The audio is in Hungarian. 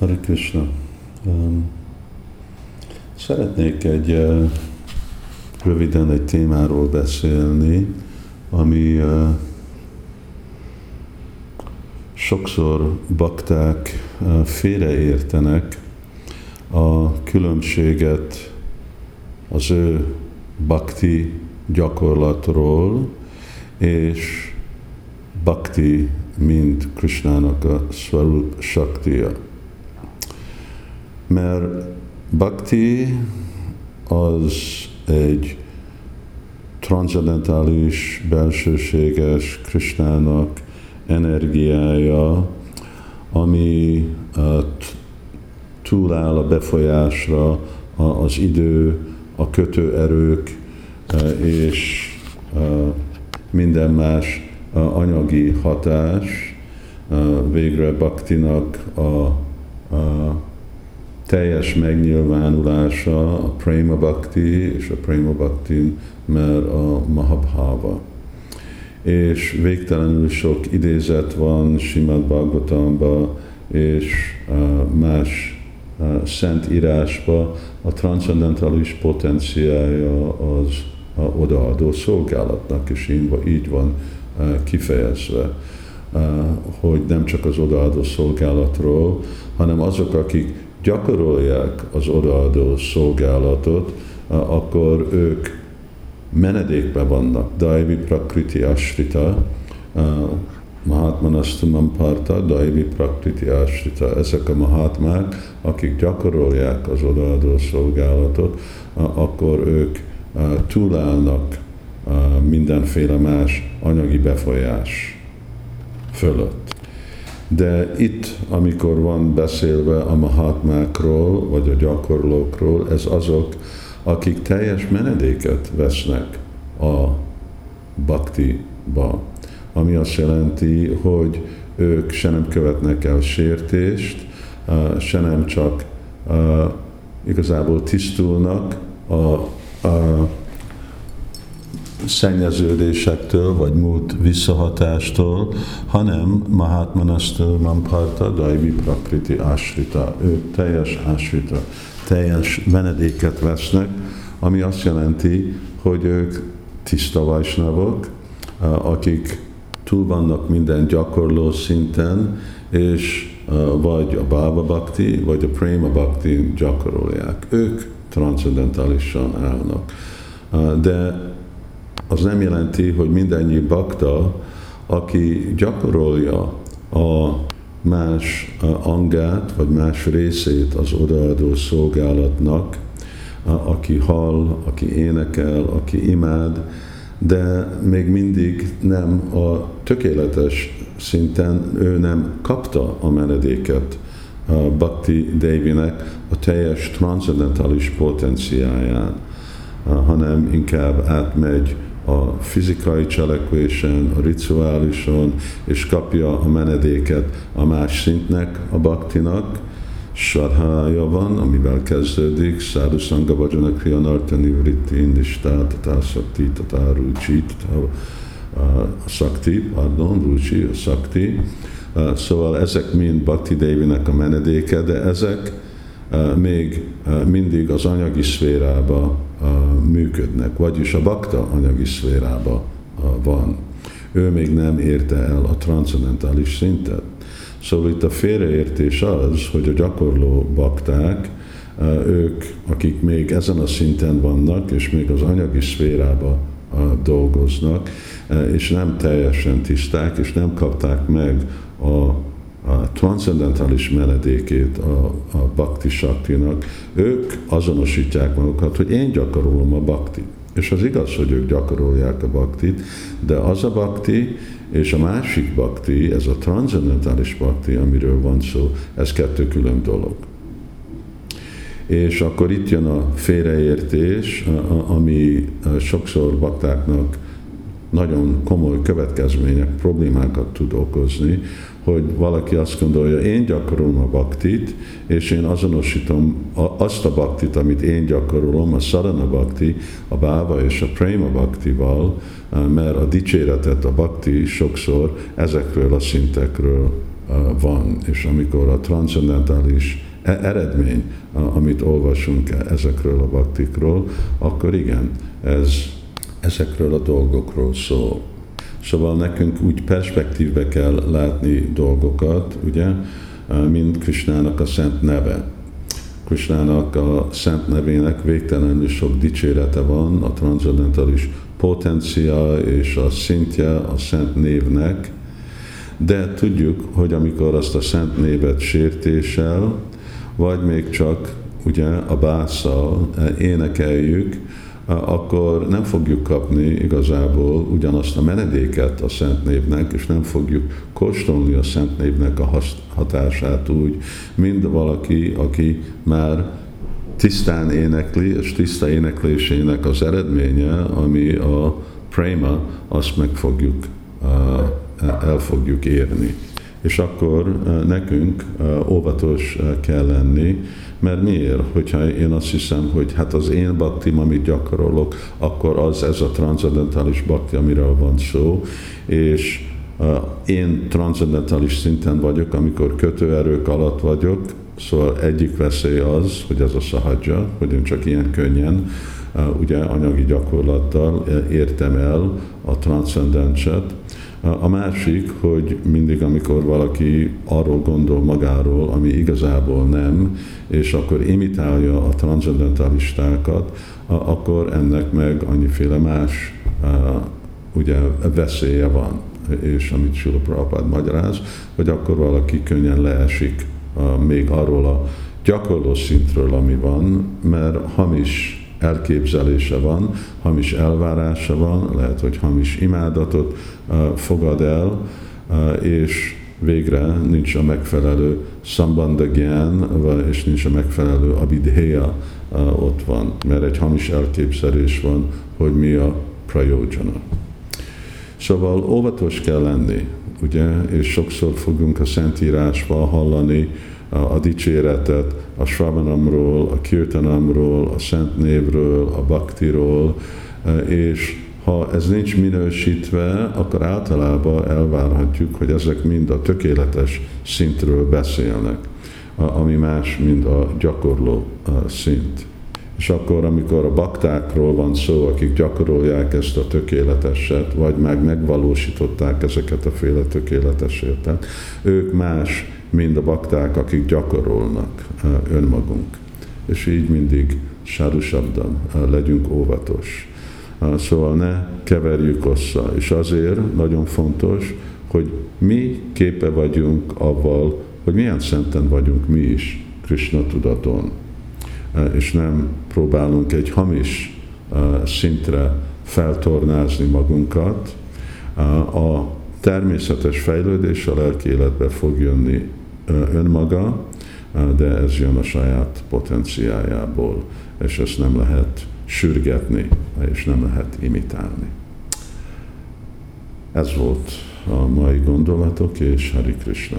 Hare Krishna. Um, szeretnék egy uh, röviden egy témáról beszélni, ami uh, sokszor bakták uh, félreértenek a különbséget az ő bakti gyakorlatról és bakti, mint Krishnának a Svarup Shaktiya mert bhakti az egy transzendentális, belsőséges Krisnának energiája, ami túláll a befolyásra az idő, a kötőerők és minden más anyagi hatás, végre Baktinak a, a teljes megnyilvánulása a Prema Bhakti és a Prema Bhakti, mert a Mahabhava. És végtelenül sok idézet van Simad Bhagavatamban és uh, más uh, szent írásba a transzendentális potenciája az a odaadó szolgálatnak, és így van uh, kifejezve, hogy nem csak az odaadó szolgálatról, hanem azok, akik gyakorolják az odaadó szolgálatot, akkor ők menedékben vannak. Daivi Prakriti Ashrita, Mahatmanastumam Parta, Daivi Prakriti Ashrita. Ezek a mahatmák, akik gyakorolják az odaadó szolgálatot, akkor ők túlállnak mindenféle más anyagi befolyás fölött. De itt, amikor van beszélve a mahatmákról, vagy a gyakorlókról, ez azok, akik teljes menedéket vesznek a baktiba, ami azt jelenti, hogy ők se nem követnek el sértést, se nem csak igazából tisztulnak a, a szennyeződésektől, vagy múlt visszahatástól, hanem Mahatmanasztől Mamparta, Daivi Prakriti Asrita, ők teljes Asrita, teljes menedéket vesznek, ami azt jelenti, hogy ők tiszta vajsnavok, akik túl vannak minden gyakorló szinten, és vagy a Baba Bhakti, vagy a Prema Bhakti gyakorolják. Ők transzendentálisan állnak. De az nem jelenti, hogy mindennyi bakta, aki gyakorolja a más angát, vagy más részét az odaadó szolgálatnak, aki hall, aki énekel, aki imád, de még mindig nem a tökéletes szinten ő nem kapta a menedéket Bhakti Devinek a teljes transzendentális potenciáján, hanem inkább átmegy a fizikai cselekvésen, a rituálison, és kapja a menedéket a más szintnek, a baktinak, sarhája van, amivel kezdődik, Szádu Sangha Vajana Kriyanarta Nivritti Indistá, Tatá Sakti, Tatá Rucsi, a Sakti, pardon, Rucsi, a Sakti. Szóval ezek mind Bhakti Devinek a menedéke, de ezek még mindig az anyagi szférába működnek, vagyis a bakta anyagi szférába van. Ő még nem érte el a transzendentális szintet. Szóval itt a félreértés az, hogy a gyakorló bakták, ők, akik még ezen a szinten vannak, és még az anyagi szférába dolgoznak, és nem teljesen tiszták, és nem kapták meg a a transzendentális menedékét a, a bakti saktinak, ők azonosítják magukat, hogy én gyakorolom a baktit. És az igaz, hogy ők gyakorolják a baktit, de az a bakti és a másik bakti, ez a transzendentális bakti, amiről van szó, ez kettő külön dolog. És akkor itt jön a félreértés, ami sokszor baktáknak nagyon komoly következmények, problémákat tud okozni, hogy valaki azt gondolja, én gyakorolom a baktit, és én azonosítom azt a baktit, amit én gyakorolom, a szarana bakti, a báva és a prema baktival, mert a dicséretet, a bakti sokszor ezekről a szintekről van, és amikor a transzendentális e-, eredmény, amit olvasunk ezekről a baktikról, akkor igen, ez ezekről a dolgokról szól. Szóval nekünk úgy perspektívbe kell látni dolgokat, ugye, mint Krisnának a szent neve. Krisnának a szent nevének végtelenül sok dicsérete van, a transzendentális potencia és a szintje a szent névnek, de tudjuk, hogy amikor azt a szent névet sértéssel, vagy még csak ugye a básszal énekeljük, akkor nem fogjuk kapni igazából ugyanazt a menedéket a Szent Névnek, és nem fogjuk kóstolni a Szent Névnek a hatását úgy, mint valaki, aki már tisztán énekli, és tiszta éneklésének az eredménye, ami a prema, azt meg fogjuk, el fogjuk érni. És akkor nekünk óvatos kell lenni, mert miért? Hogyha én azt hiszem, hogy hát az én baktim, amit gyakorolok, akkor az ez a transzendentális bakti, amiről van szó, és én transzendentális szinten vagyok, amikor kötőerők alatt vagyok, szóval egyik veszély az, hogy ez a szahadzsa, hogy én csak ilyen könnyen, ugye anyagi gyakorlattal értem el a transzcendenset, a másik, hogy mindig, amikor valaki arról gondol magáról, ami igazából nem, és akkor imitálja a transzendentalistákat, akkor ennek meg annyiféle más ugye veszélye van. És amit Sula Prabhupád magyaráz, hogy akkor valaki könnyen leesik még arról a gyakorló szintről, ami van, mert hamis elképzelése van, hamis elvárása van, lehet, hogy hamis imádatot fogad el, és végre nincs a megfelelő szambandagyan, és nincs a megfelelő abidhéja ott van, mert egy hamis elképzelés van, hogy mi a prajojana. Szóval óvatos kell lenni, ugye, és sokszor fogunk a Szentírásba hallani, a dicséretet a Sravanamról, a Kirtanamról, a Szent Névről, a Baktiról, és ha ez nincs minősítve, akkor általában elvárhatjuk, hogy ezek mind a tökéletes szintről beszélnek, ami más, mint a gyakorló szint. És akkor, amikor a baktákról van szó, akik gyakorolják ezt a tökéleteset, vagy meg megvalósították ezeket a féle tökéletesértet, ők más, mint a bakták, akik gyakorolnak önmagunk. És így mindig sárusabban legyünk óvatos. Szóval ne keverjük össze. És azért nagyon fontos, hogy mi képe vagyunk avval, hogy milyen szenten vagyunk mi is Krishna tudaton. És nem próbálunk egy hamis szintre feltornázni magunkat. A természetes fejlődés a lelki életbe fog jönni önmaga, de ez jön a saját potenciájából, és ezt nem lehet sürgetni, és nem lehet imitálni. Ez volt a mai gondolatok, és Hari Krishna.